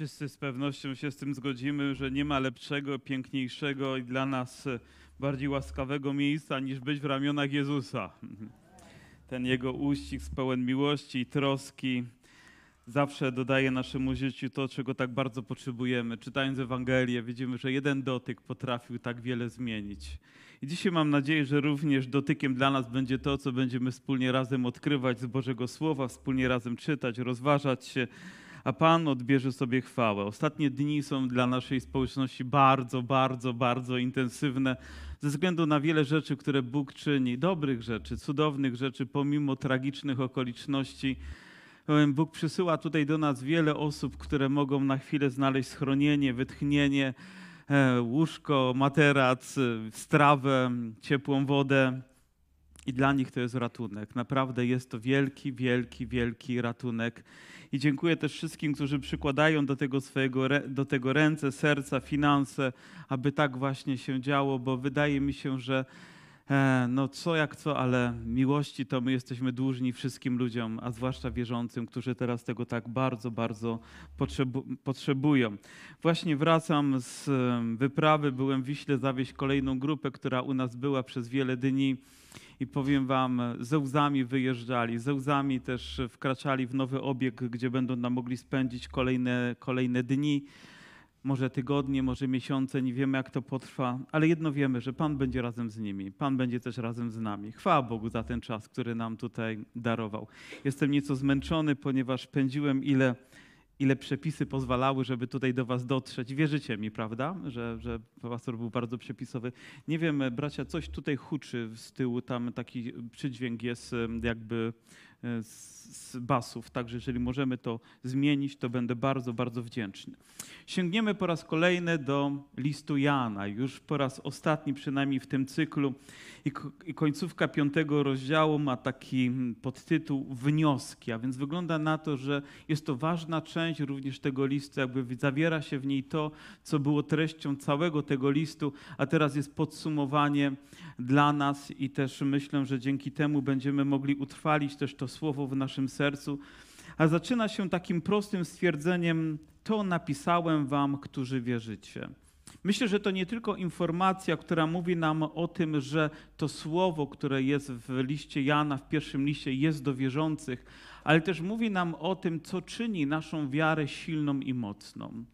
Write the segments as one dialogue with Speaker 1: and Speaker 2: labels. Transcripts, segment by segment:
Speaker 1: Wszyscy z pewnością się z tym zgodzimy, że nie ma lepszego, piękniejszego i dla nas bardziej łaskawego miejsca niż być w ramionach Jezusa. Ten jego uścisk pełen miłości i troski zawsze dodaje naszemu życiu to, czego tak bardzo potrzebujemy. Czytając Ewangelię, widzimy, że jeden dotyk potrafił tak wiele zmienić. I dzisiaj mam nadzieję, że również dotykiem dla nas będzie to, co będziemy wspólnie razem odkrywać z Bożego Słowa, wspólnie razem czytać, rozważać się a Pan odbierze sobie chwałę. Ostatnie dni są dla naszej społeczności bardzo, bardzo, bardzo intensywne ze względu na wiele rzeczy, które Bóg czyni, dobrych rzeczy, cudownych rzeczy, pomimo tragicznych okoliczności. Bóg przysyła tutaj do nas wiele osób, które mogą na chwilę znaleźć schronienie, wytchnienie, e, łóżko, materac, strawę, ciepłą wodę. I dla nich to jest ratunek. Naprawdę jest to wielki, wielki, wielki ratunek. I dziękuję też wszystkim, którzy przykładają do tego swojego, do tego ręce, serca, finanse, aby tak właśnie się działo, bo wydaje mi się, że no co jak co, ale miłości to my jesteśmy dłużni wszystkim ludziom, a zwłaszcza wierzącym, którzy teraz tego tak bardzo, bardzo potrzebu potrzebują. Właśnie wracam z wyprawy, byłem w Wiśle zawieźć kolejną grupę, która u nas była przez wiele dni. I powiem wam, ze łzami wyjeżdżali, ze łzami też wkraczali w nowy obieg, gdzie będą nam mogli spędzić kolejne, kolejne dni, może tygodnie, może miesiące, nie wiemy jak to potrwa, ale jedno wiemy, że Pan będzie razem z nimi, Pan będzie też razem z nami. Chwała Bogu za ten czas, który nam tutaj darował. Jestem nieco zmęczony, ponieważ pędziłem ile ile przepisy pozwalały, żeby tutaj do was dotrzeć. Wierzycie mi, prawda, że, że pastor był bardzo przepisowy. Nie wiem, bracia, coś tutaj huczy z tyłu, tam taki przydźwięk jest jakby z basów, także jeżeli możemy to zmienić, to będę bardzo, bardzo wdzięczny. Sięgniemy po raz kolejny do listu Jana, już po raz ostatni przynajmniej w tym cyklu. I końcówka piątego rozdziału ma taki podtytuł wnioski, a więc wygląda na to, że jest to ważna część również tego listu, jakby zawiera się w niej to, co było treścią całego tego listu, a teraz jest podsumowanie dla nas i też myślę, że dzięki temu będziemy mogli utrwalić też to słowo w naszym sercu. A zaczyna się takim prostym stwierdzeniem: To napisałem wam, którzy wierzycie. Myślę, że to nie tylko informacja, która mówi nam o tym, że to słowo, które jest w liście Jana, w pierwszym liście, jest do wierzących, ale też mówi nam o tym, co czyni naszą wiarę silną i mocną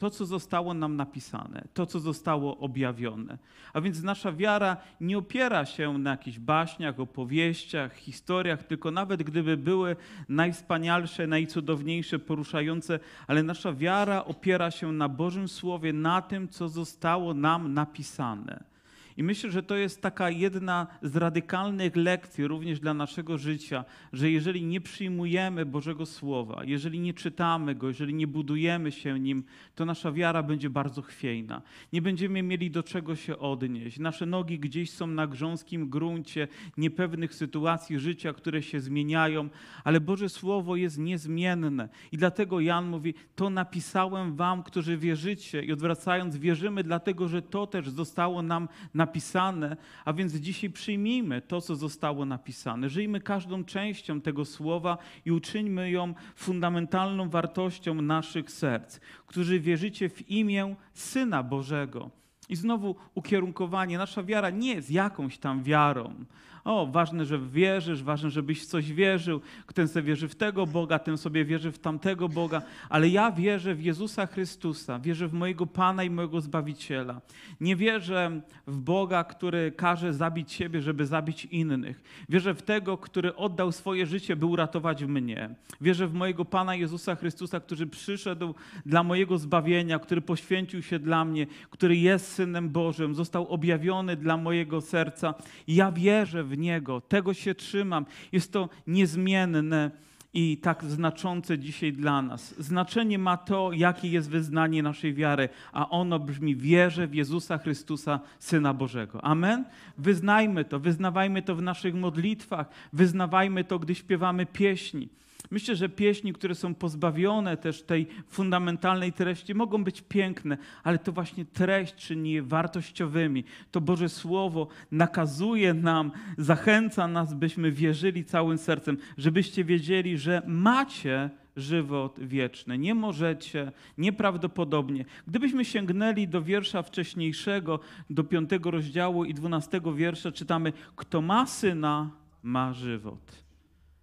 Speaker 1: to, co zostało nam napisane, to, co zostało objawione. A więc nasza wiara nie opiera się na jakichś baśniach, opowieściach, historiach, tylko nawet gdyby były najwspanialsze, najcudowniejsze, poruszające, ale nasza wiara opiera się na Bożym Słowie, na tym, co zostało nam napisane. I myślę, że to jest taka jedna z radykalnych lekcji również dla naszego życia, że jeżeli nie przyjmujemy Bożego Słowa, jeżeli nie czytamy go, jeżeli nie budujemy się nim, to nasza wiara będzie bardzo chwiejna. Nie będziemy mieli do czego się odnieść. Nasze nogi gdzieś są na grząskim gruncie niepewnych sytuacji życia, które się zmieniają, ale Boże Słowo jest niezmienne. I dlatego Jan mówi: To napisałem wam, którzy wierzycie. I odwracając, wierzymy, dlatego że to też zostało nam napisane napisane, a więc dzisiaj przyjmijmy to, co zostało napisane. Żyjmy każdą częścią tego słowa i uczyńmy ją fundamentalną wartością naszych serc, którzy wierzycie w imię Syna Bożego. I znowu ukierunkowanie. Nasza wiara nie jest jakąś tam wiarą o, ważne, że wierzysz, ważne, żebyś w coś wierzył, ten sobie wierzy w tego Boga, ten sobie wierzy w tamtego Boga, ale ja wierzę w Jezusa Chrystusa, wierzę w mojego Pana i mojego Zbawiciela. Nie wierzę w Boga, który każe zabić siebie, żeby zabić innych. Wierzę w tego, który oddał swoje życie, by uratować mnie. Wierzę w mojego Pana Jezusa Chrystusa, który przyszedł dla mojego zbawienia, który poświęcił się dla mnie, który jest Synem Bożym, został objawiony dla mojego serca. Ja wierzę w Niego, tego się trzymam. Jest to niezmienne i tak znaczące dzisiaj dla nas. Znaczenie ma to, jakie jest wyznanie naszej wiary, a ono brzmi: wierzę w Jezusa Chrystusa, Syna Bożego. Amen? Wyznajmy to, wyznawajmy to w naszych modlitwach, wyznawajmy to, gdy śpiewamy pieśni. Myślę, że pieśni, które są pozbawione też tej fundamentalnej treści, mogą być piękne, ale to właśnie treść czyni je wartościowymi. To Boże Słowo nakazuje nam, zachęca nas, byśmy wierzyli całym sercem, żebyście wiedzieli, że macie żywot wieczny. Nie możecie, nieprawdopodobnie. Gdybyśmy sięgnęli do wiersza wcześniejszego, do piątego rozdziału i dwunastego wiersza, czytamy: Kto ma syna, ma żywot.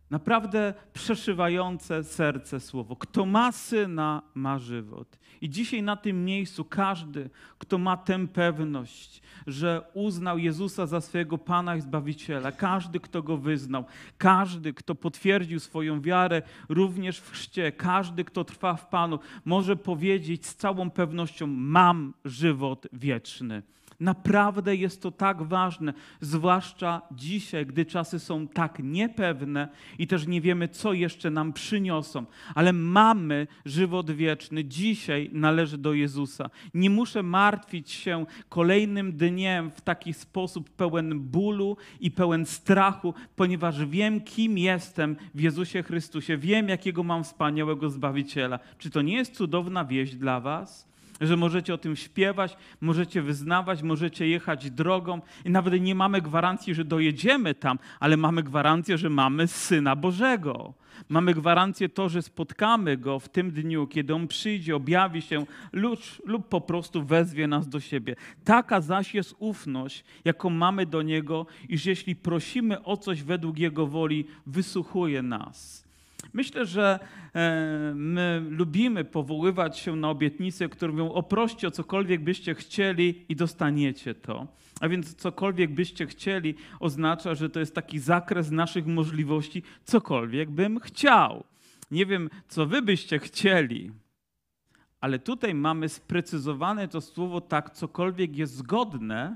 Speaker 1: Naprawdę przeszywające serce słowo. Kto ma syna, ma żywot. I dzisiaj na tym miejscu każdy, kto ma tę pewność, że uznał Jezusa za swojego Pana i Zbawiciela, każdy, kto go wyznał, każdy, kto potwierdził swoją wiarę również w chrzcie, każdy, kto trwa w Panu, może powiedzieć z całą pewnością: Mam żywot wieczny. Naprawdę jest to tak ważne, zwłaszcza dzisiaj, gdy czasy są tak niepewne i też nie wiemy, co jeszcze nam przyniosą. Ale mamy żywot wieczny. Dzisiaj należy do Jezusa. Nie muszę martwić się kolejnym dniem w taki sposób pełen bólu i pełen strachu, ponieważ wiem, kim jestem w Jezusie Chrystusie. Wiem, jakiego mam wspaniałego Zbawiciela. Czy to nie jest cudowna wieść dla Was? Że możecie o tym śpiewać, możecie wyznawać, możecie jechać drogą i nawet nie mamy gwarancji, że dojedziemy tam, ale mamy gwarancję, że mamy Syna Bożego. Mamy gwarancję to, że spotkamy Go w tym dniu, kiedy On przyjdzie, objawi się lub, lub po prostu wezwie nas do siebie. Taka zaś jest ufność, jaką mamy do Niego, iż jeśli prosimy o coś według Jego woli, wysłuchuje nas. Myślę, że e, my lubimy powoływać się na obietnice, które mówią: oproście o cokolwiek byście chcieli i dostaniecie to. A więc cokolwiek byście chcieli oznacza, że to jest taki zakres naszych możliwości, cokolwiek bym chciał. Nie wiem, co wy byście chcieli, ale tutaj mamy sprecyzowane to słowo tak, cokolwiek jest zgodne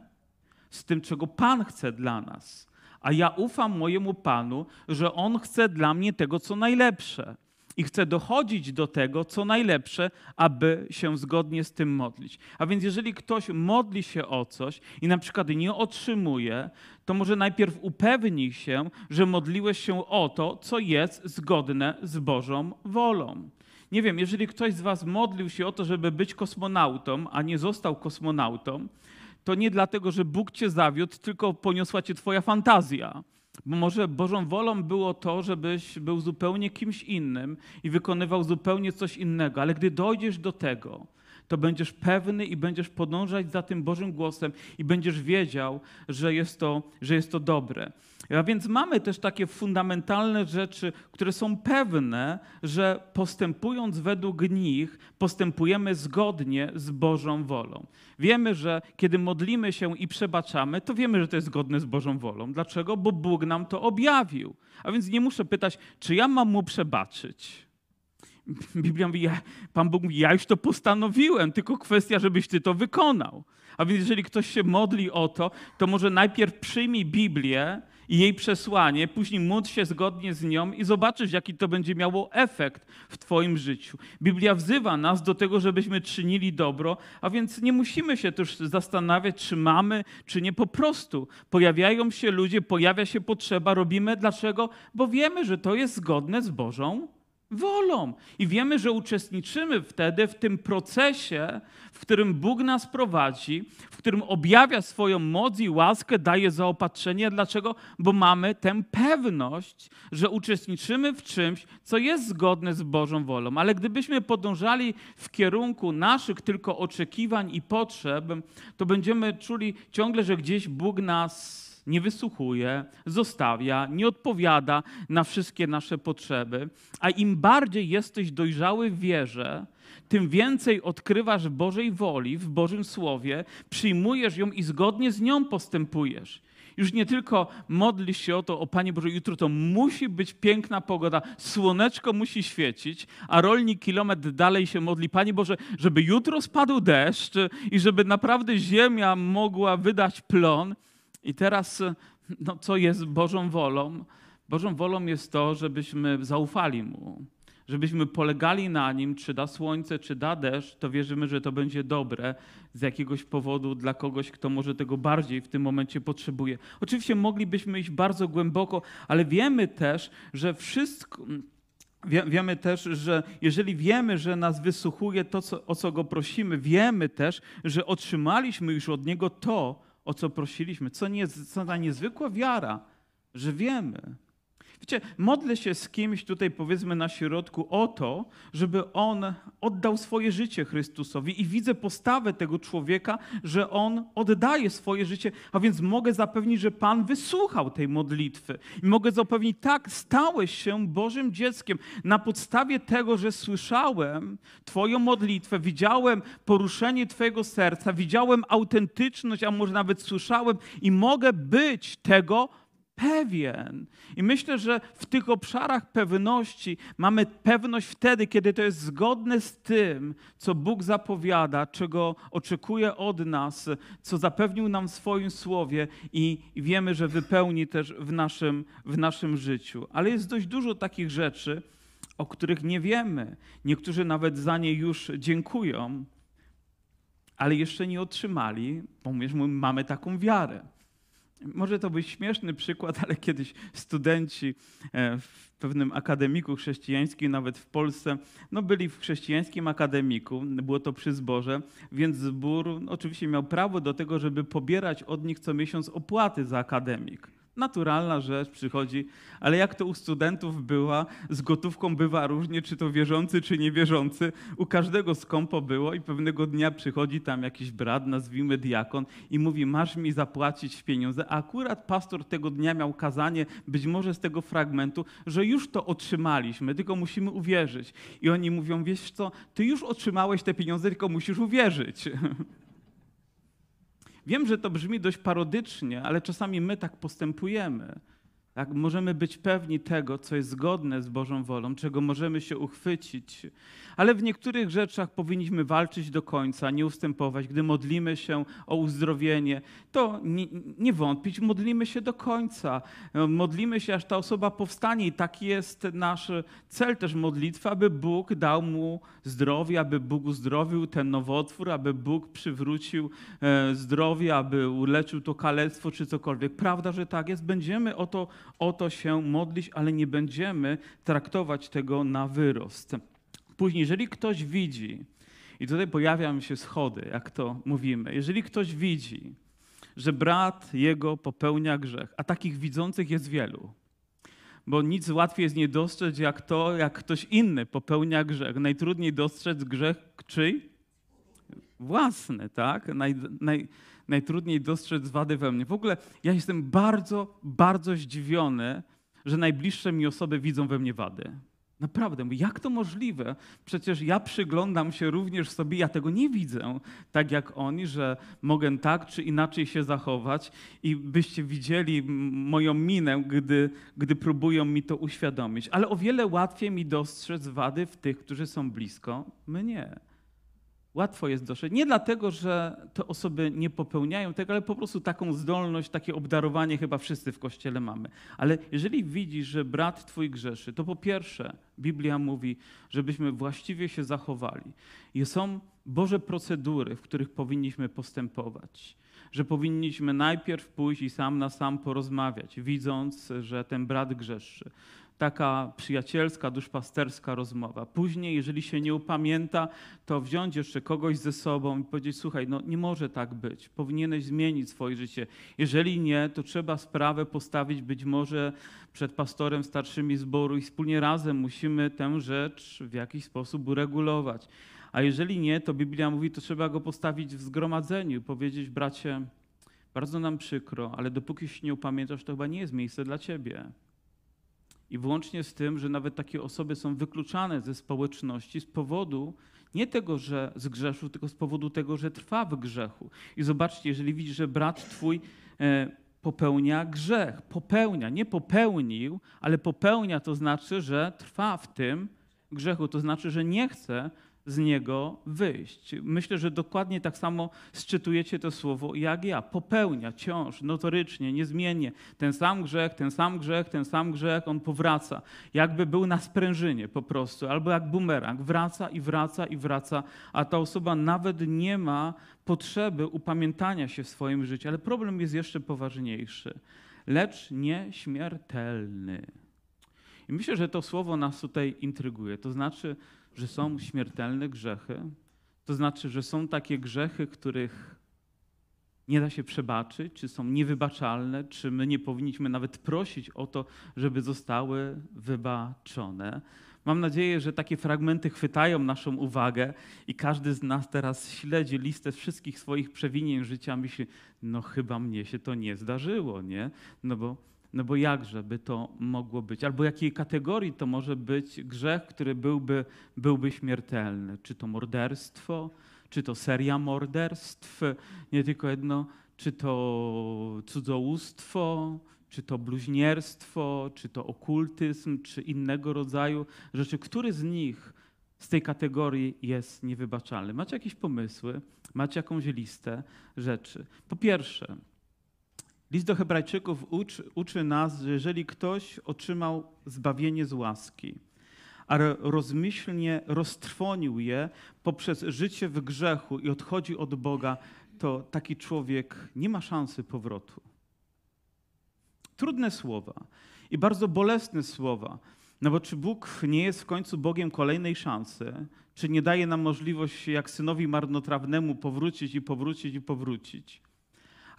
Speaker 1: z tym, czego Pan chce dla nas a ja ufam mojemu Panu, że On chce dla mnie tego, co najlepsze. I chce dochodzić do tego, co najlepsze, aby się zgodnie z tym modlić. A więc, jeżeli ktoś modli się o coś i na przykład nie otrzymuje, to może najpierw upewni się, że modliłeś się o to, co jest zgodne z Bożą wolą. Nie wiem, jeżeli ktoś z Was modlił się o to, żeby być kosmonautą, a nie został kosmonautą, to nie dlatego, że Bóg cię zawiódł, tylko poniosła cię twoja fantazja. Bo może Bożą wolą było to, żebyś był zupełnie kimś innym i wykonywał zupełnie coś innego, ale gdy dojdziesz do tego, to będziesz pewny i będziesz podążać za tym Bożym głosem i będziesz wiedział, że jest to, że jest to dobre. A więc mamy też takie fundamentalne rzeczy, które są pewne, że postępując według nich, postępujemy zgodnie z Bożą wolą. Wiemy, że kiedy modlimy się i przebaczamy, to wiemy, że to jest zgodne z Bożą wolą. Dlaczego? Bo Bóg nam to objawił. A więc nie muszę pytać, czy ja mam mu przebaczyć. Biblia mówi, ja, Pan Bóg mówi, ja już to postanowiłem, tylko kwestia, żebyś ty to wykonał. A więc jeżeli ktoś się modli o to, to może najpierw przyjmij Biblię i jej przesłanie, później módl się zgodnie z nią i zobaczysz, jaki to będzie miało efekt w Twoim życiu. Biblia wzywa nas do tego, żebyśmy czynili dobro, a więc nie musimy się też zastanawiać, czy mamy, czy nie. Po prostu pojawiają się ludzie, pojawia się potrzeba, robimy. Dlaczego? Bo wiemy, że to jest zgodne z Bożą wolą. I wiemy, że uczestniczymy wtedy w tym procesie, w którym Bóg nas prowadzi, w którym objawia swoją moc i łaskę, daje zaopatrzenie. Dlaczego? Bo mamy tę pewność, że uczestniczymy w czymś, co jest zgodne z Bożą wolą. Ale gdybyśmy podążali w kierunku naszych tylko oczekiwań i potrzeb, to będziemy czuli ciągle, że gdzieś Bóg nas nie wysłuchuje, zostawia, nie odpowiada na wszystkie nasze potrzeby. A im bardziej jesteś dojrzały w wierze, tym więcej odkrywasz Bożej woli w Bożym Słowie, przyjmujesz ją i zgodnie z nią postępujesz. Już nie tylko modlisz się o to, o Panie Boże, jutro to musi być piękna pogoda, słoneczko musi świecić, a rolnik kilometr dalej się modli, Panie Boże, żeby jutro spadł deszcz i żeby naprawdę ziemia mogła wydać plon. I teraz, no, co jest Bożą wolą? Bożą wolą jest to, żebyśmy zaufali Mu, żebyśmy polegali na Nim, czy da słońce, czy da deszcz, to wierzymy, że to będzie dobre z jakiegoś powodu dla kogoś, kto może tego bardziej w tym momencie potrzebuje. Oczywiście moglibyśmy iść bardzo głęboko, ale wiemy też, że wszystko Wie, wiemy też, że jeżeli wiemy, że nas wysłuchuje to, co, o co go prosimy, wiemy też, że otrzymaliśmy już od niego to, o co prosiliśmy. Co, nie, co za niezwykła wiara, że wiemy. Wiecie, modlę się z kimś tutaj, powiedzmy, na środku o to, żeby on oddał swoje życie Chrystusowi i widzę postawę tego człowieka, że on oddaje swoje życie, a więc mogę zapewnić, że Pan wysłuchał tej modlitwy. I mogę zapewnić, tak, stałeś się Bożym dzieckiem na podstawie tego, że słyszałem Twoją modlitwę, widziałem poruszenie Twojego serca, widziałem autentyczność, a może nawet słyszałem i mogę być tego pewien. I myślę, że w tych obszarach pewności mamy pewność wtedy, kiedy to jest zgodne z tym, co Bóg zapowiada, czego oczekuje od nas, co zapewnił nam w swoim słowie i, wiemy, że wypełni też w naszym, w naszym życiu. Ale jest dość dużo takich rzeczy, o których nie wiemy. Niektórzy nawet za nie już dziękują, ale jeszcze nie otrzymali, bo mamy taką wiarę. Może to być śmieszny przykład, ale kiedyś studenci e, w pewnym akademiku chrześcijańskim, nawet w Polsce, no byli w chrześcijańskim akademiku, było to przy zborze, więc zbór oczywiście miał prawo do tego, żeby pobierać od nich co miesiąc opłaty za akademik naturalna rzecz, przychodzi, ale jak to u studentów była, z gotówką bywa różnie, czy to wierzący, czy niewierzący. U każdego skąpo było i pewnego dnia przychodzi tam jakiś brat, nazwijmy diakon, i mówi, masz mi zapłacić pieniądze. A akurat pastor tego dnia miał kazanie, być może z tego fragmentu, że już to otrzymaliśmy, tylko musimy uwierzyć. I oni mówią, wiesz co, ty już otrzymałeś te pieniądze, tylko musisz uwierzyć. Wiem, że to brzmi dość parodycznie, ale czasami my tak postępujemy. Tak, możemy być pewni tego, co jest zgodne z Bożą wolą, czego możemy się uchwycić, ale w niektórych rzeczach powinniśmy walczyć do końca, nie ustępować. Gdy modlimy się o uzdrowienie, to nie, nie wątpić, modlimy się do końca. Modlimy się, aż ta osoba powstanie i taki jest nasz cel też modlitwy, aby Bóg dał mu zdrowie, aby Bóg uzdrowił ten nowotwór, aby Bóg przywrócił e, zdrowie, aby uleczył to kalectwo czy cokolwiek. Prawda, że tak jest. Będziemy o to, o to się modlić, ale nie będziemy traktować tego na wyrost. Później, jeżeli ktoś widzi, i tutaj pojawiają się schody, jak to mówimy, jeżeli ktoś widzi, że brat jego popełnia grzech, a takich widzących jest wielu, bo nic łatwiej jest nie dostrzec jak to, jak ktoś inny popełnia grzech. Najtrudniej dostrzec grzech czyj? Własny, tak? Naj, naj, najtrudniej dostrzec wady we mnie. W ogóle ja jestem bardzo, bardzo zdziwiony, że najbliższe mi osoby widzą we mnie wady. Naprawdę, jak to możliwe? Przecież ja przyglądam się również sobie, ja tego nie widzę, tak jak oni, że mogę tak czy inaczej się zachować i byście widzieli moją minę, gdy, gdy próbują mi to uświadomić. Ale o wiele łatwiej mi dostrzec wady w tych, którzy są blisko mnie. Łatwo jest doszedł. Nie dlatego, że te osoby nie popełniają tego, ale po prostu taką zdolność, takie obdarowanie chyba wszyscy w kościele mamy. Ale jeżeli widzisz, że brat twój grzeszy, to po pierwsze Biblia mówi, żebyśmy właściwie się zachowali. I są Boże procedury, w których powinniśmy postępować. Że powinniśmy najpierw pójść i sam na sam porozmawiać, widząc, że ten brat grzeszy taka przyjacielska, duszpasterska rozmowa. Później, jeżeli się nie upamięta, to wziąć jeszcze kogoś ze sobą i powiedzieć: Słuchaj, no nie może tak być, powinieneś zmienić swoje życie. Jeżeli nie, to trzeba sprawę postawić być może przed pastorem starszymi zboru i wspólnie razem musimy tę rzecz w jakiś sposób uregulować. A jeżeli nie, to Biblia mówi, to trzeba go postawić w zgromadzeniu powiedzieć: Bracie, bardzo nam przykro, ale dopóki się nie upamiętasz, to chyba nie jest miejsce dla ciebie. I włącznie z tym, że nawet takie osoby są wykluczane ze społeczności z powodu nie tego, że zgrzeszył, tylko z powodu tego, że trwa w grzechu. I zobaczcie, jeżeli widzisz, że brat twój e, popełnia grzech, popełnia, nie popełnił, ale popełnia, to znaczy, że trwa w tym grzechu, to znaczy, że nie chce z niego wyjść. Myślę, że dokładnie tak samo sczytujecie to słowo jak ja. Popełnia ciąż, notorycznie, niezmiennie. Ten sam grzech, ten sam grzech, ten sam grzech, on powraca. Jakby był na sprężynie po prostu, albo jak bumerang. Wraca i wraca i wraca, a ta osoba nawet nie ma potrzeby upamiętania się w swoim życiu. Ale problem jest jeszcze poważniejszy. Lecz nieśmiertelny. I myślę, że to słowo nas tutaj intryguje. To znaczy, że są śmiertelne grzechy. To znaczy, że są takie grzechy, których nie da się przebaczyć, czy są niewybaczalne, czy my nie powinniśmy nawet prosić o to, żeby zostały wybaczone. Mam nadzieję, że takie fragmenty chwytają naszą uwagę i każdy z nas teraz śledzi listę wszystkich swoich przewinień życia, myśli, no chyba mnie się to nie zdarzyło, nie? No bo, no bo jakże by to mogło być? Albo jakiej kategorii to może być grzech, który byłby, byłby śmiertelny? Czy to morderstwo, czy to seria morderstw, nie tylko jedno, czy to cudzołóstwo, czy to bluźnierstwo, czy to okultyzm, czy innego rodzaju rzeczy. Który z nich z tej kategorii jest niewybaczalny? Macie jakieś pomysły? Macie jakąś listę rzeczy? Po pierwsze, list do Hebrajczyków uczy, uczy nas, że jeżeli ktoś otrzymał zbawienie z łaski, a rozmyślnie roztrwonił je poprzez życie w grzechu i odchodzi od Boga, to taki człowiek nie ma szansy powrotu. Trudne słowa i bardzo bolesne słowa. No bo czy Bóg nie jest w końcu Bogiem kolejnej szansy? Czy nie daje nam możliwość, jak synowi marnotrawnemu, powrócić i powrócić i powrócić?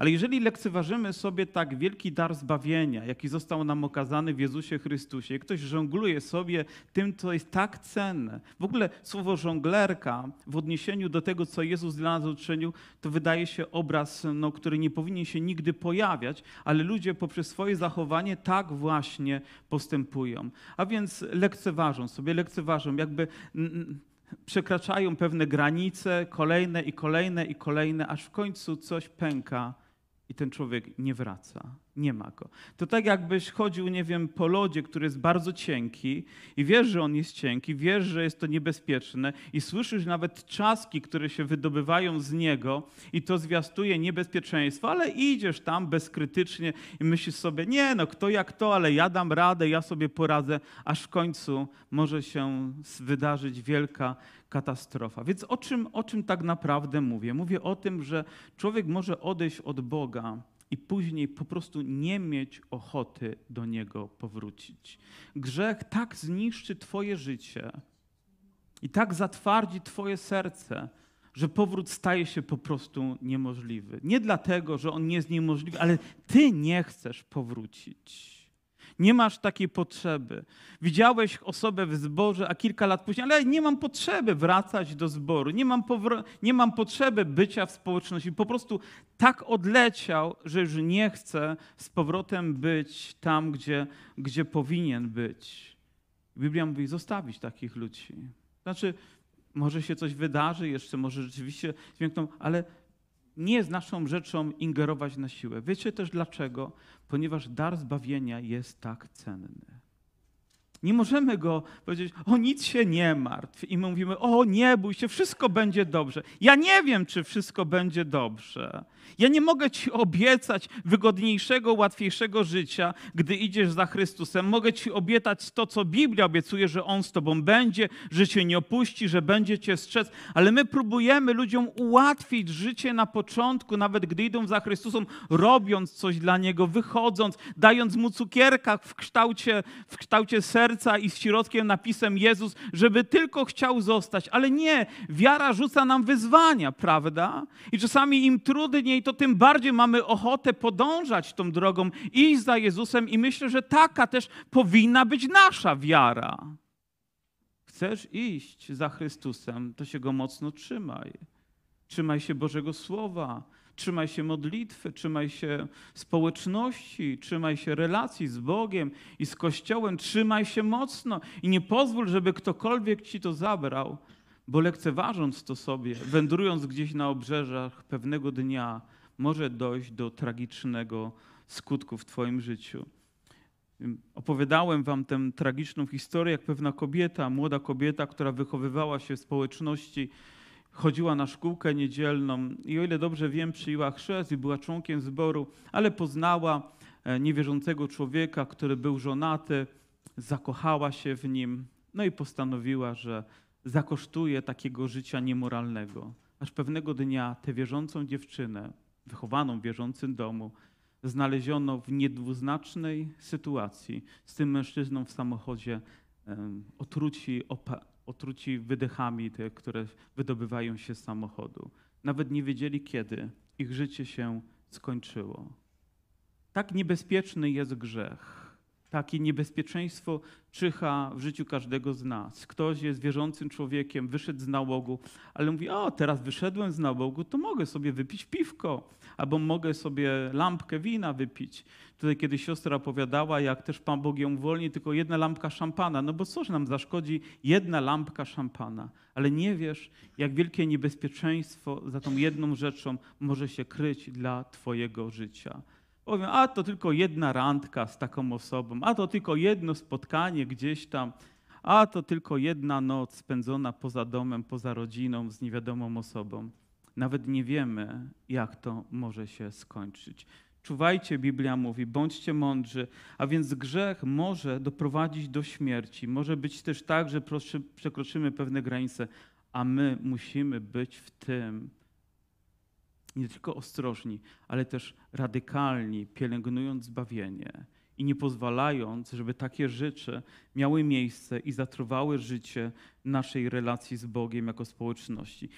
Speaker 1: Ale jeżeli lekceważymy sobie tak wielki dar zbawienia, jaki został nam okazany w Jezusie Chrystusie, ktoś żongluje sobie tym, co jest tak cenne. W ogóle słowo żonglerka w odniesieniu do tego, co Jezus dla nas uczynił, to wydaje się obraz, no, który nie powinien się nigdy pojawiać, ale ludzie poprzez swoje zachowanie tak właśnie postępują. A więc lekceważą sobie, lekceważą, jakby przekraczają pewne granice, kolejne i kolejne i kolejne, aż w końcu coś pęka i ten człowiek nie wraca. Nie ma go. To tak jakbyś chodził, nie wiem, po lodzie, który jest bardzo cienki i wiesz, że on jest cienki, wiesz, że jest to niebezpieczne i słyszysz nawet trzaski, które się wydobywają z niego i to zwiastuje niebezpieczeństwo, ale idziesz tam bezkrytycznie i myślisz sobie, nie no, kto jak to, ale ja dam radę, ja sobie poradzę, aż w końcu może się wydarzyć wielka katastrofa. Więc o czym, o czym tak naprawdę mówię? Mówię o tym, że człowiek może odejść od Boga i później po prostu nie mieć ochoty do Niego powrócić. Grzech tak zniszczy Twoje życie i tak zatwardzi Twoje serce, że powrót staje się po prostu niemożliwy. Nie dlatego, że on nie jest niemożliwy, ale Ty nie chcesz powrócić. Nie masz takiej potrzeby. Widziałeś osobę w zborze, a kilka lat później, ale nie mam potrzeby wracać do zboru, nie mam, nie mam potrzeby bycia w społeczności. Po prostu tak odleciał, że już nie chce z powrotem być tam, gdzie, gdzie powinien być. Biblia mówi zostawić takich ludzi. Znaczy, może się coś wydarzy jeszcze, może rzeczywiście zmiękną, ale nie jest naszą rzeczą ingerować na siłę. Wiecie też dlaczego? Ponieważ dar zbawienia jest tak cenny. Nie możemy go powiedzieć, o nic się nie martw. I my mówimy, o nie bój się, wszystko będzie dobrze. Ja nie wiem, czy wszystko będzie dobrze. Ja nie mogę ci obiecać wygodniejszego, łatwiejszego życia, gdy idziesz za Chrystusem. Mogę ci obiecać to, co Biblia obiecuje, że On z tobą będzie, że cię nie opuści, że będzie cię strzec. Ale my próbujemy ludziom ułatwić życie na początku, nawet gdy idą za Chrystusem, robiąc coś dla Niego, wychodząc, dając Mu cukierka w kształcie, w kształcie serca i z środkiem napisem Jezus, żeby tylko chciał zostać. Ale nie, wiara rzuca nam wyzwania, prawda? I czasami im trudniej to tym bardziej mamy ochotę podążać tą drogą, iść za Jezusem i myślę, że taka też powinna być nasza wiara. Chcesz iść za Chrystusem, to się go mocno trzymaj. Trzymaj się Bożego Słowa, trzymaj się modlitwy, trzymaj się społeczności, trzymaj się relacji z Bogiem i z Kościołem, trzymaj się mocno i nie pozwól, żeby ktokolwiek ci to zabrał, bo lekceważąc to sobie, wędrując gdzieś na obrzeżach, pewnego dnia może dojść do tragicznego skutku w Twoim życiu. Opowiadałem Wam tę tragiczną historię, jak pewna kobieta, młoda kobieta, która wychowywała się w społeczności, chodziła na szkółkę niedzielną i o ile dobrze wiem, przyjęła chrzest i była członkiem zboru, ale poznała e, niewierzącego człowieka, który był żonaty, zakochała się w nim, no i postanowiła, że zakosztuje takiego życia niemoralnego. Aż pewnego dnia tę wierzącą dziewczynę, wychowaną w wierzącym domu, znaleziono w niedwuznacznej sytuacji z tym mężczyzną w samochodzie, otruci, opa- otruci wydechami, te, które wydobywają się z samochodu. Nawet nie wiedzieli, kiedy ich życie się skończyło. Tak niebezpieczny jest grzech. Takie niebezpieczeństwo czyha w życiu każdego z nas. Ktoś jest wierzącym człowiekiem, wyszedł z nałogu, ale mówi: O, teraz wyszedłem z nałogu, to mogę sobie wypić piwko, albo mogę sobie lampkę wina wypić. Tutaj kiedy siostra opowiadała, jak też Pan Bóg ją uwolni, tylko jedna lampka szampana. No bo cóż nam zaszkodzi jedna lampka szampana? Ale nie wiesz, jak wielkie niebezpieczeństwo za tą jedną rzeczą może się kryć dla Twojego życia. Powiem, a to tylko jedna randka z taką osobą, a to tylko jedno spotkanie gdzieś tam, a to tylko jedna noc spędzona poza domem, poza rodziną, z niewiadomą osobą. Nawet nie wiemy, jak to może się skończyć. Czuwajcie, Biblia mówi, bądźcie mądrzy, a więc grzech może doprowadzić do śmierci. Może być też tak, że przekroczymy pewne granice, a my musimy być w tym nie tylko ostrożni, ale też radykalni, pielęgnując zbawienie i nie pozwalając, żeby takie rzeczy miały miejsce i zatruwały życie naszej relacji z Bogiem jako społeczności.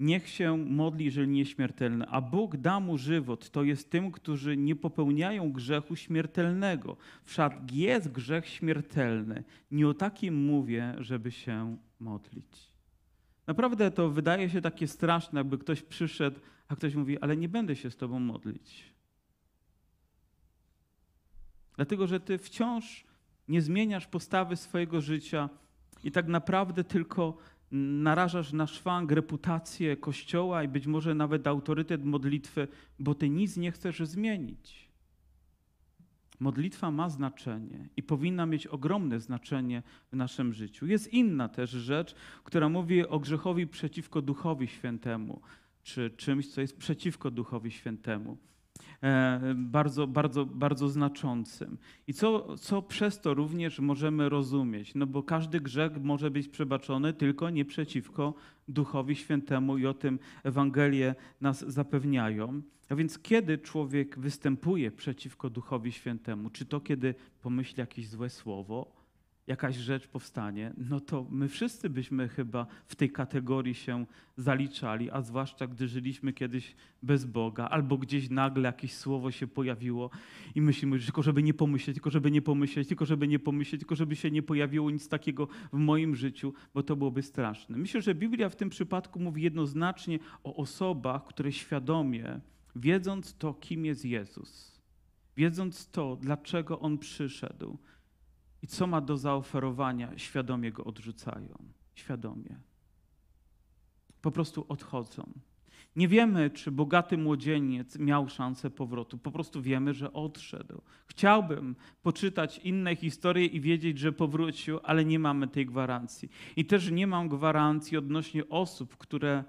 Speaker 1: Niech się modli, jeżeli nieśmiertelny, a Bóg da mu żywot. To jest tym, którzy nie popełniają grzechu śmiertelnego. Wszak jest grzech śmiertelny. Nie o takim mówię, żeby się modlić. Naprawdę to wydaje się takie straszne, jakby ktoś przyszedł, a ktoś mówi, ale nie będę się z tobą modlić. Dlatego, że ty wciąż nie zmieniasz postawy swojego życia i tak naprawdę tylko narażasz na szwank reputację Kościoła i być może nawet autorytet modlitwy, bo ty nic nie chcesz zmienić. Modlitwa ma znaczenie i powinna mieć ogromne znaczenie w naszym życiu. Jest inna też rzecz, która mówi o grzechowi przeciwko Duchowi Świętemu, czy czymś, co jest przeciwko Duchowi Świętemu. E, bardzo, bardzo, bardzo znaczącym. I co, co przez to również możemy rozumieć? No bo każdy grzech może być przebaczony tylko nie przeciwko Duchowi Świętemu i o tym Ewangelie nas zapewniają. A więc kiedy człowiek występuje przeciwko Duchowi Świętemu? Czy to kiedy pomyśli jakieś złe słowo, jakaś rzecz powstanie, no to my wszyscy byśmy chyba w tej kategorii się zaliczali, a zwłaszcza gdy żyliśmy kiedyś bez Boga, albo gdzieś nagle jakieś słowo się pojawiło i myślimy, że tylko żeby nie pomyśleć, tylko żeby nie pomyśleć, tylko żeby nie pomyśleć, tylko żeby się nie pojawiło nic takiego w moim życiu, bo to byłoby straszne. Myślę, że Biblia w tym przypadku mówi jednoznacznie o osobach, które świadomie, wiedząc to, kim jest Jezus, wiedząc to, dlaczego On przyszedł, i co ma do zaoferowania, świadomie go odrzucają. Świadomie. Po prostu odchodzą. Nie wiemy, czy bogaty młodzieniec miał szansę powrotu. Po prostu wiemy, że odszedł. Chciałbym poczytać inne historie i wiedzieć, że powrócił, ale nie mamy tej gwarancji. I też nie mam gwarancji odnośnie osób, które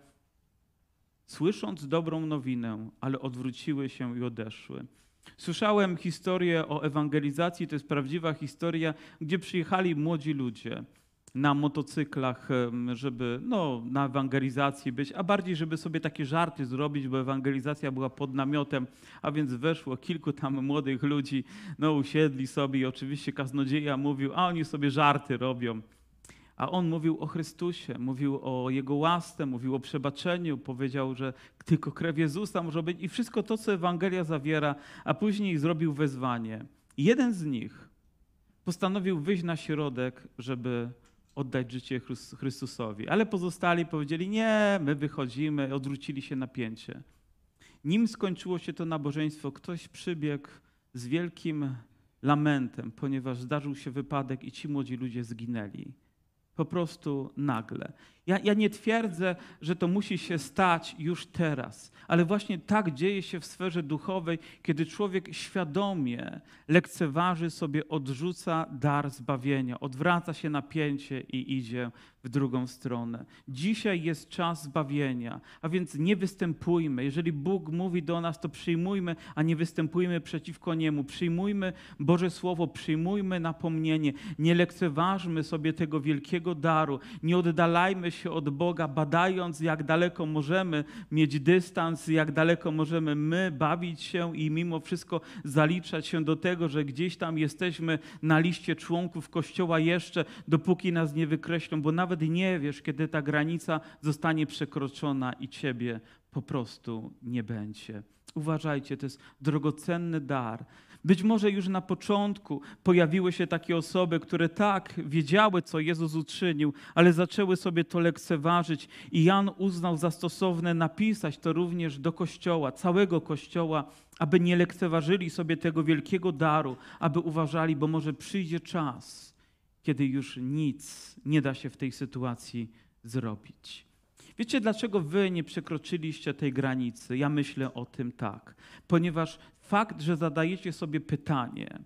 Speaker 1: słysząc dobrą nowinę, ale odwróciły się i odeszły. Słyszałem historię o ewangelizacji, to jest prawdziwa historia, gdzie przyjechali młodzi ludzie na motocyklach, żeby no, na ewangelizacji być, a bardziej, żeby sobie takie żarty zrobić, bo ewangelizacja była pod namiotem, a więc weszło kilku tam młodych ludzi, no usiedli sobie i oczywiście kaznodzieja mówił, a oni sobie żarty robią. A on mówił o Chrystusie, mówił o Jego łasce, mówił o przebaczeniu, powiedział, że tylko krew Jezusa może być i wszystko to, co Ewangelia zawiera, a później zrobił wezwanie. Jeden z nich postanowił wyjść na środek, żeby oddać życie Chrys- Chrystusowi. Ale pozostali powiedzieli, nie, my wychodzimy, odwrócili się napięcie. Nim skończyło się to nabożeństwo, ktoś przybiegł z wielkim lamentem, ponieważ zdarzył się wypadek i ci młodzi ludzie zginęli po prostu nagle. Ja, ja nie twierdzę, że to musi się stać już teraz, ale właśnie tak dzieje się w sferze duchowej, kiedy człowiek świadomie lekceważy sobie, odrzuca dar zbawienia, odwraca się napięcie i idzie w drugą stronę. Dzisiaj jest czas zbawienia, a więc nie występujmy. Jeżeli Bóg mówi do nas, to przyjmujmy, a nie występujmy przeciwko Niemu. Przyjmujmy Boże Słowo, przyjmujmy napomnienie. Nie lekceważmy sobie tego wielkiego daru. Nie oddalajmy się od Boga, badając, jak daleko możemy mieć dystans, jak daleko możemy my bawić się i mimo wszystko zaliczać się do tego, że gdzieś tam jesteśmy na liście członków Kościoła jeszcze, dopóki nas nie wykreślą, bo nawet nie wiesz, kiedy ta granica zostanie przekroczona i ciebie po prostu nie będzie. Uważajcie, to jest drogocenny dar. Być może już na początku pojawiły się takie osoby, które tak wiedziały, co Jezus uczynił, ale zaczęły sobie to lekceważyć i Jan uznał za stosowne napisać to również do Kościoła, całego Kościoła, aby nie lekceważyli sobie tego wielkiego daru, aby uważali, bo może przyjdzie czas, kiedy już nic nie da się w tej sytuacji zrobić. Wiecie, dlaczego wy nie przekroczyliście tej granicy? Ja myślę o tym tak. Ponieważ fakt, że zadajecie sobie pytanie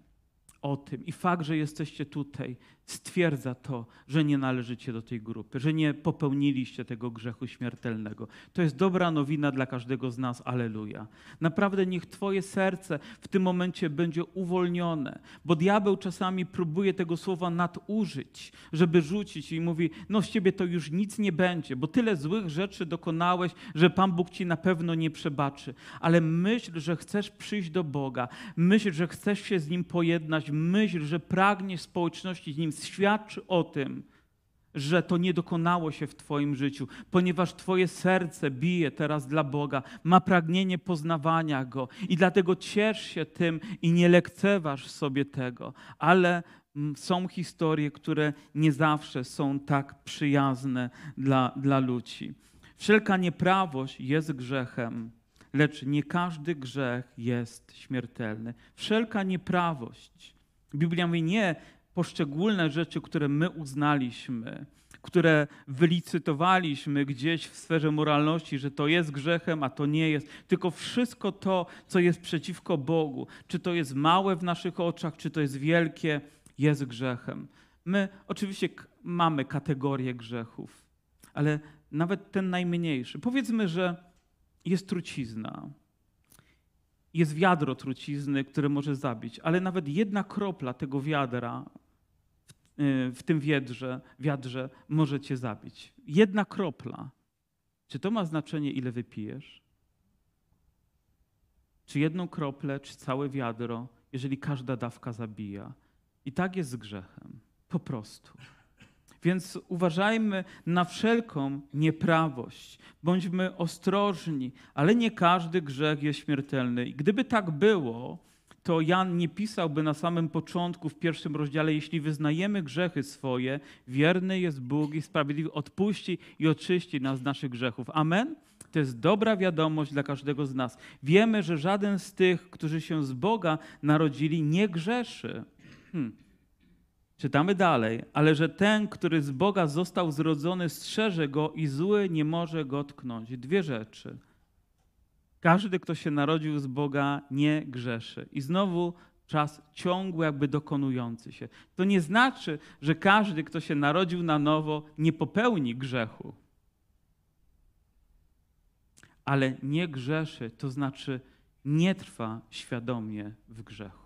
Speaker 1: o tym i fakt, że jesteście tutaj, stwierdza to, że nie należycie do tej grupy, że nie popełniliście tego grzechu śmiertelnego. To jest dobra nowina dla każdego z nas. Aleluja. Naprawdę niech Twoje serce w tym momencie będzie uwolnione, bo diabeł czasami próbuje tego słowa nadużyć, żeby rzucić i mówi: No, z ciebie to już nic nie będzie, bo tyle złych rzeczy dokonałeś, że Pan Bóg ci na pewno nie przebaczy. Ale myśl, że chcesz przyjść do Boga, myśl, że chcesz się z nim pojednać, myśl, że pragniesz społeczności z nim świadczy o tym, że to nie dokonało się w Twoim życiu, ponieważ Twoje serce bije teraz dla Boga, ma pragnienie poznawania Go i dlatego ciesz się tym i nie lekceważ sobie tego. Ale mm, są historie, które nie zawsze są tak przyjazne dla, dla ludzi. Wszelka nieprawość jest grzechem, lecz nie każdy grzech jest śmiertelny. Wszelka nieprawość. Biblia mówi nie poszczególne rzeczy, które my uznaliśmy, które wylicytowaliśmy gdzieś w sferze moralności, że to jest grzechem, a to nie jest, tylko wszystko to, co jest przeciwko Bogu, czy to jest małe w naszych oczach, czy to jest wielkie, jest grzechem. My oczywiście mamy kategorie grzechów, ale nawet ten najmniejszy. Powiedzmy, że jest trucizna jest wiadro trucizny, które może zabić, ale nawet jedna kropla tego wiadra w, w tym wiedrze, wiadrze może cię zabić. Jedna kropla. Czy to ma znaczenie, ile wypijesz? Czy jedną kroplę, czy całe wiadro, jeżeli każda dawka zabija? I tak jest z grzechem. Po prostu. Więc uważajmy na wszelką nieprawość. Bądźmy ostrożni, ale nie każdy grzech jest śmiertelny. I gdyby tak było, to Jan nie pisałby na samym początku, w pierwszym rozdziale, jeśli wyznajemy grzechy swoje, wierny jest Bóg i sprawiedliwy, odpuści i oczyści nas z naszych grzechów. Amen? To jest dobra wiadomość dla każdego z nas. Wiemy, że żaden z tych, którzy się z Boga narodzili, nie grzeszy. Hmm. Czytamy dalej, ale że ten, który z Boga został zrodzony, strzeże go i zły nie może go tknąć. Dwie rzeczy. Każdy, kto się narodził z Boga, nie grzeszy. I znowu czas ciągły, jakby dokonujący się. To nie znaczy, że każdy, kto się narodził na nowo, nie popełni grzechu. Ale nie grzeszy, to znaczy nie trwa świadomie w grzechu.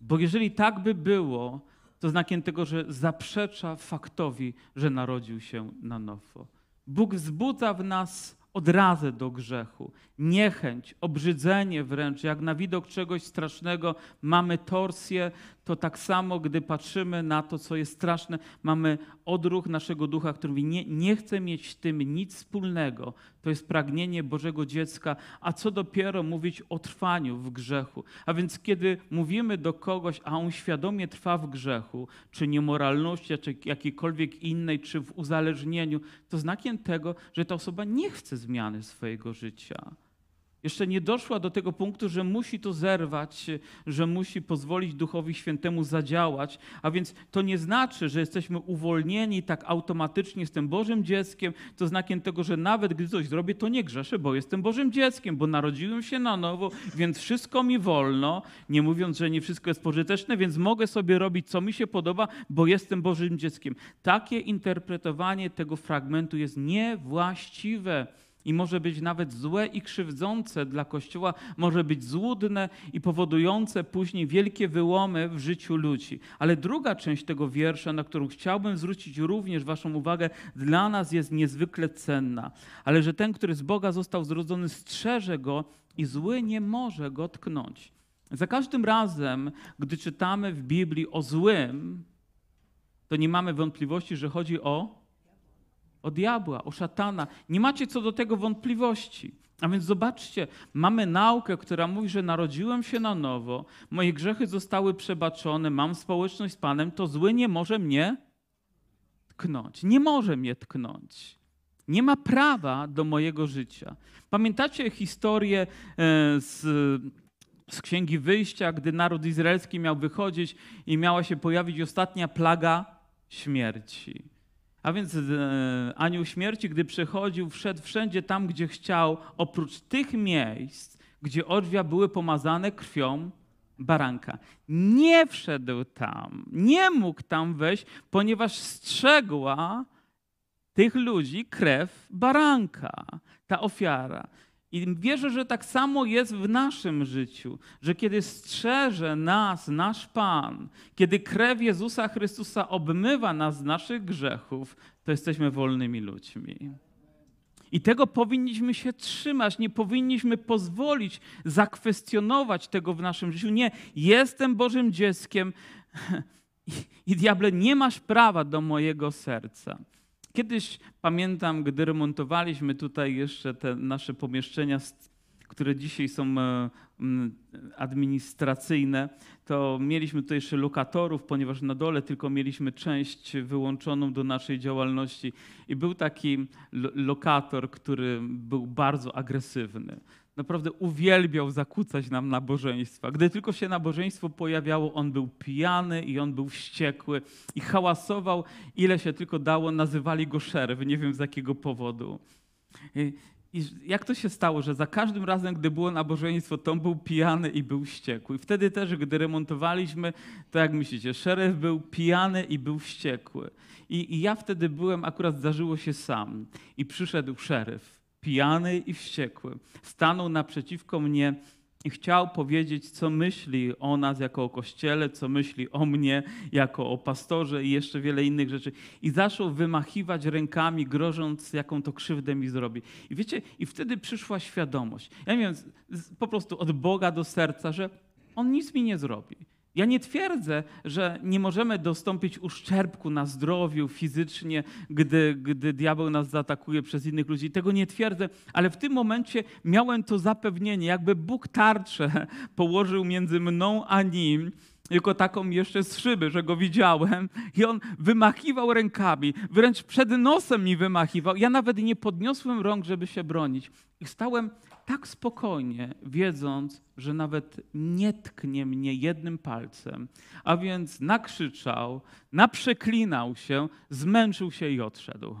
Speaker 1: Bo jeżeli tak by było, to znakiem tego, że zaprzecza faktowi, że narodził się na nowo. Bóg wzbudza w nas odrazę do grzechu, niechęć, obrzydzenie wręcz. Jak na widok czegoś strasznego mamy torsję, to tak samo, gdy patrzymy na to, co jest straszne, mamy odruch naszego ducha, który mówi, nie, nie chcę mieć z tym nic wspólnego. To jest pragnienie Bożego dziecka, a co dopiero mówić o trwaniu w grzechu. A więc kiedy mówimy do kogoś, a on świadomie trwa w grzechu, czy niemoralności, czy jakiejkolwiek innej, czy w uzależnieniu, to znakiem tego, że ta osoba nie chce zmiany swojego życia. Jeszcze nie doszła do tego punktu, że musi to zerwać, że musi pozwolić Duchowi Świętemu zadziałać, a więc to nie znaczy, że jesteśmy uwolnieni tak automatycznie, jestem Bożym dzieckiem, to znakiem tego, że nawet gdy coś zrobię, to nie grzeszę, bo jestem Bożym dzieckiem, bo narodziłem się na nowo, więc wszystko mi wolno, nie mówiąc, że nie wszystko jest pożyteczne, więc mogę sobie robić, co mi się podoba, bo jestem Bożym dzieckiem. Takie interpretowanie tego fragmentu jest niewłaściwe i może być nawet złe i krzywdzące dla Kościoła, może być złudne i powodujące później wielkie wyłomy w życiu ludzi. Ale druga część tego wiersza, na którą chciałbym zwrócić również Waszą uwagę, dla nas jest niezwykle cenna. Ale że ten, który z Boga został zrodzony, strzeże go i zły nie może go tknąć. Za każdym razem, gdy czytamy w Biblii o złym, to nie mamy wątpliwości, że chodzi o, o diabła, o szatana. Nie macie co do tego wątpliwości. A więc zobaczcie, mamy naukę, która mówi, że narodziłem się na nowo, moje grzechy zostały przebaczone, mam społeczność z Panem, to zły nie może mnie tknąć. Nie może mnie tknąć. Nie ma prawa do mojego życia. Pamiętacie historię e, z z Księgi Wyjścia, gdy naród izraelski miał wychodzić i miała się pojawić ostatnia plaga śmierci. A więc e, anioł śmierci, gdy przechodził, wszedł wszędzie tam, gdzie chciał, oprócz tych miejsc, gdzie odrzwia były pomazane krwią baranka. Nie wszedł tam, nie mógł tam wejść, ponieważ strzegła tych ludzi krew baranka, ta ofiara. I wierzę, że tak samo jest w naszym życiu, że kiedy strzeże nas nasz Pan, kiedy krew Jezusa Chrystusa obmywa nas z naszych grzechów, to jesteśmy wolnymi ludźmi. I tego powinniśmy się trzymać, nie powinniśmy pozwolić zakwestionować tego w naszym życiu. Nie, jestem Bożym dzieckiem i, i diable, nie masz prawa do mojego serca. Kiedyś pamiętam, gdy remontowaliśmy tutaj jeszcze te nasze pomieszczenia, które dzisiaj są e, administracyjne, to mieliśmy tutaj jeszcze lokatorów, ponieważ na dole tylko mieliśmy część wyłączoną do naszej działalności. I był taki lokator, który był bardzo agresywny naprawdę uwielbiał zakłócać nam nabożeństwa. Gdy tylko się nabożeństwo pojawiało, on był pijany i on był wściekły i hałasował, ile się tylko dało. Nazywali go szeryf, nie wiem z jakiego powodu. I, I jak to się stało, że za każdym razem, gdy było nabożeństwo, to on był pijany i był wściekły. I wtedy też, gdy remontowaliśmy, to jak myślicie, szeryf był pijany i był wściekły. I, I ja wtedy byłem, akurat zdarzyło się sam. I przyszedł szeryf pijany i wściekły, stanął naprzeciwko mnie i chciał powiedzieć, co myśli o nas jako o kościele, co myśli o mnie jako o pastorze i jeszcze wiele innych rzeczy. I zaczął wymachiwać rękami, grożąc, jaką to krzywdę mi zrobi. I wiecie, i wtedy przyszła świadomość. Ja miałem po prostu od Boga do serca, że on nic mi nie zrobi. Ja nie twierdzę, że nie możemy dostąpić uszczerbku na zdrowiu fizycznie, gdy, gdy diabeł nas zaatakuje przez innych ludzi. Tego nie twierdzę, ale w tym momencie miałem to zapewnienie, jakby Bóg tarczę położył między mną a nim jako taką jeszcze z szyby, że go widziałem i on wymachiwał rękami, wręcz przed nosem mi wymachiwał. Ja nawet nie podniosłem rąk, żeby się bronić. I stałem tak spokojnie, wiedząc, że nawet nie tknie mnie jednym palcem. A więc nakrzyczał, naprzeklinał się, zmęczył się i odszedł.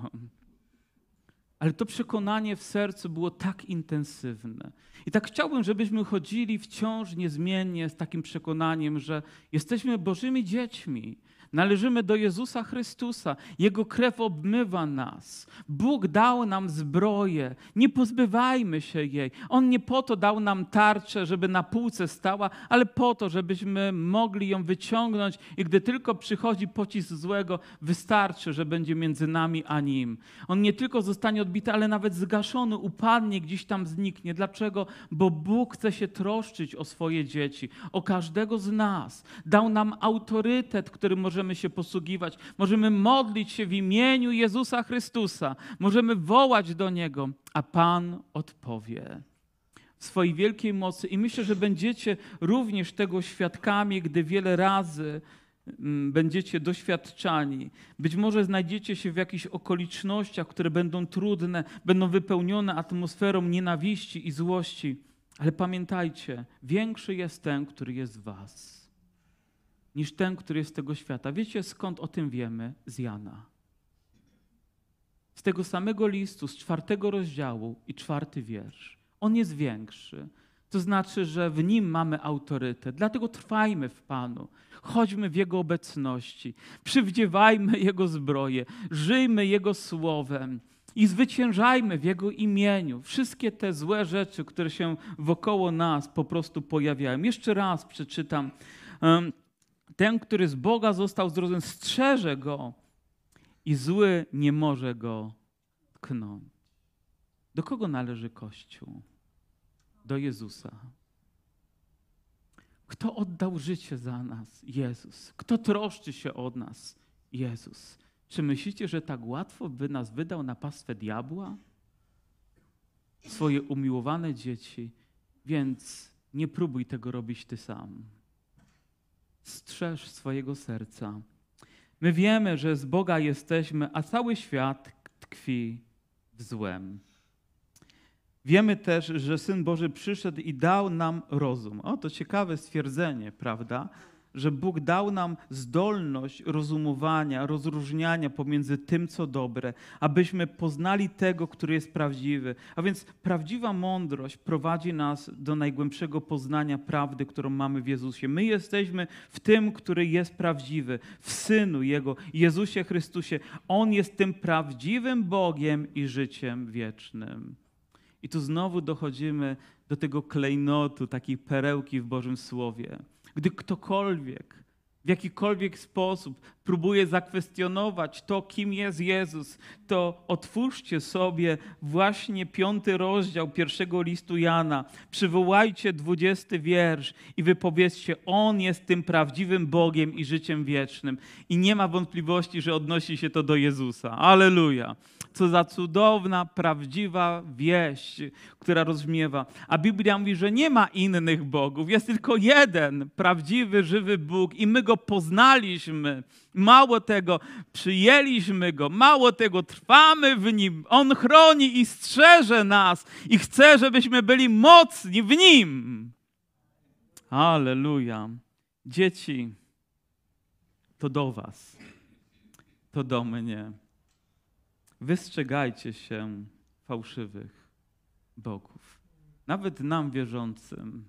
Speaker 1: Ale to przekonanie w sercu było tak intensywne. I tak chciałbym, żebyśmy chodzili wciąż niezmiennie z takim przekonaniem, że jesteśmy Bożymi dziećmi, Należymy do Jezusa Chrystusa. Jego krew obmywa nas. Bóg dał nam zbroję. Nie pozbywajmy się jej. On nie po to dał nam tarczę, żeby na półce stała, ale po to, żebyśmy mogli ją wyciągnąć i gdy tylko przychodzi pocisk złego, wystarczy, że będzie między nami a nim. On nie tylko zostanie odbity, ale nawet zgaszony, upadnie, gdzieś tam zniknie. Dlaczego? Bo Bóg chce się troszczyć o swoje dzieci, o każdego z nas. Dał nam autorytet, który może możemy się posługiwać. Możemy modlić się w imieniu Jezusa Chrystusa. Możemy wołać do Niego, a Pan odpowie w swojej wielkiej mocy. I myślę, że będziecie również tego świadkami, gdy wiele razy mm, będziecie doświadczani. Być może znajdziecie się w jakichś okolicznościach, które będą trudne, będą wypełnione atmosferą nienawiści i złości. Ale pamiętajcie, większy jest ten, który jest w Was niż ten, który jest z tego świata. Wiecie skąd o tym wiemy? Z Jana. Z tego samego listu, z czwartego rozdziału i czwarty wiersz. On jest większy. To znaczy, że w nim mamy autorytet. Dlatego trwajmy w Panu. Chodźmy w Jego obecności. Przywdziewajmy Jego zbroję. Żyjmy Jego słowem. I zwyciężajmy w Jego imieniu wszystkie te złe rzeczy, które się wokoło nas po prostu pojawiają. Jeszcze raz przeczytam. Ten, który z Boga został zrodzony, strzeże go i zły nie może go tknąć. Do kogo należy Kościół? Do Jezusa. Kto oddał życie za nas? Jezus. Kto troszczy się o nas? Jezus. Czy myślicie, że tak łatwo by nas wydał na pastwę diabła? Swoje umiłowane dzieci, więc nie próbuj tego robić ty sam. Strzeż swojego serca. My wiemy, że z Boga jesteśmy, a cały świat tkwi w złem. Wiemy też, że Syn Boży przyszedł i dał nam rozum. O, to ciekawe stwierdzenie, prawda? Że Bóg dał nam zdolność rozumowania, rozróżniania pomiędzy tym, co dobre, abyśmy poznali tego, który jest prawdziwy. A więc prawdziwa mądrość prowadzi nas do najgłębszego poznania prawdy, którą mamy w Jezusie. My jesteśmy w tym, który jest prawdziwy, w Synu Jego, Jezusie Chrystusie. On jest tym prawdziwym Bogiem i życiem wiecznym. I tu znowu dochodzimy do tego klejnotu, takiej perełki w Bożym Słowie. Gdy ktokolwiek w jakikolwiek sposób próbuje zakwestionować to, kim jest Jezus, to otwórzcie sobie właśnie piąty rozdział pierwszego listu Jana. Przywołajcie dwudziesty wiersz i wypowiedzcie, On jest tym prawdziwym Bogiem i życiem wiecznym. I nie ma wątpliwości, że odnosi się to do Jezusa. Aleluja. Co za cudowna, prawdziwa wieść, która rozmiewa. A Biblia mówi, że nie ma innych bogów, jest tylko jeden prawdziwy, żywy Bóg i my go poznaliśmy. Mało tego, przyjęliśmy go, mało tego, trwamy w nim. On chroni i strzeże nas i chce, żebyśmy byli mocni w nim. Aleluja. Dzieci, to do Was, to do mnie. Wystrzegajcie się fałszywych bogów. Nawet nam wierzącym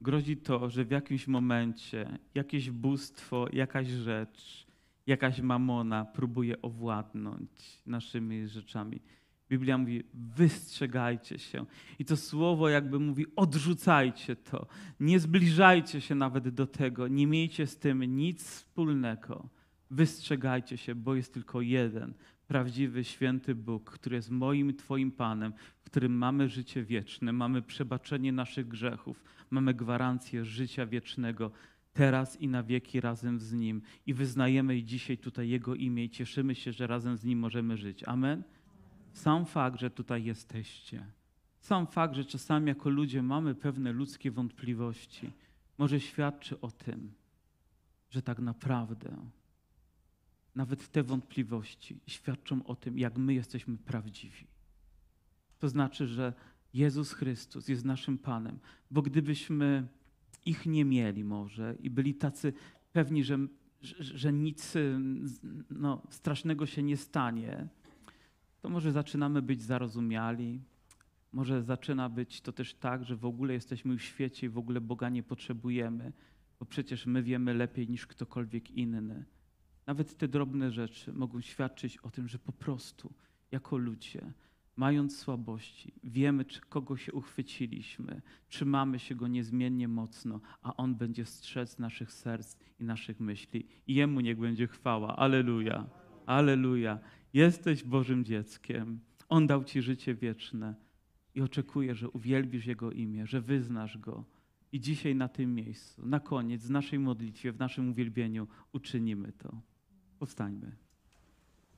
Speaker 1: grozi to, że w jakimś momencie jakieś bóstwo, jakaś rzecz, jakaś mamona próbuje owładnąć naszymi rzeczami. Biblia mówi, wystrzegajcie się. I to słowo jakby mówi, odrzucajcie to. Nie zbliżajcie się nawet do tego. Nie miejcie z tym nic wspólnego. Wystrzegajcie się, bo jest tylko jeden prawdziwy, święty Bóg, który jest moim Twoim Panem, w którym mamy życie wieczne, mamy przebaczenie naszych grzechów, mamy gwarancję życia wiecznego teraz i na wieki razem z Nim. I wyznajemy dzisiaj tutaj Jego imię i cieszymy się, że razem z Nim możemy żyć. Amen? Sam fakt, że tutaj jesteście, sam fakt, że czasami jako ludzie mamy pewne ludzkie wątpliwości, może świadczy o tym, że tak naprawdę nawet te wątpliwości świadczą o tym, jak my jesteśmy prawdziwi. To znaczy, że Jezus Chrystus jest naszym Panem, bo gdybyśmy ich nie mieli może i byli tacy pewni, że, że, nic no, strasznego się nie stanie, to może zaczynamy być zarozumiali, może zaczyna być to też tak, że w ogóle jesteśmy w świecie i w ogóle Boga nie potrzebujemy, bo przecież my wiemy lepiej niż ktokolwiek inny. Nawet te drobne rzeczy mogą świadczyć o tym, że po prostu jako ludzie, mając słabości, wiemy, czy kogo się uchwyciliśmy, trzymamy się go niezmiennie mocno, a on będzie strzec naszych serc i naszych myśli. I jemu niech będzie chwała. Aleluja. Aleluja. Jesteś Bożym dzieckiem. On dał ci życie wieczne i oczekuje, że uwielbisz Jego imię, że wyznasz Go. I dzisiaj na tym miejscu, na koniec, w naszej modlitwie, w naszym uwielbieniu uczynimy to. Powstańmy.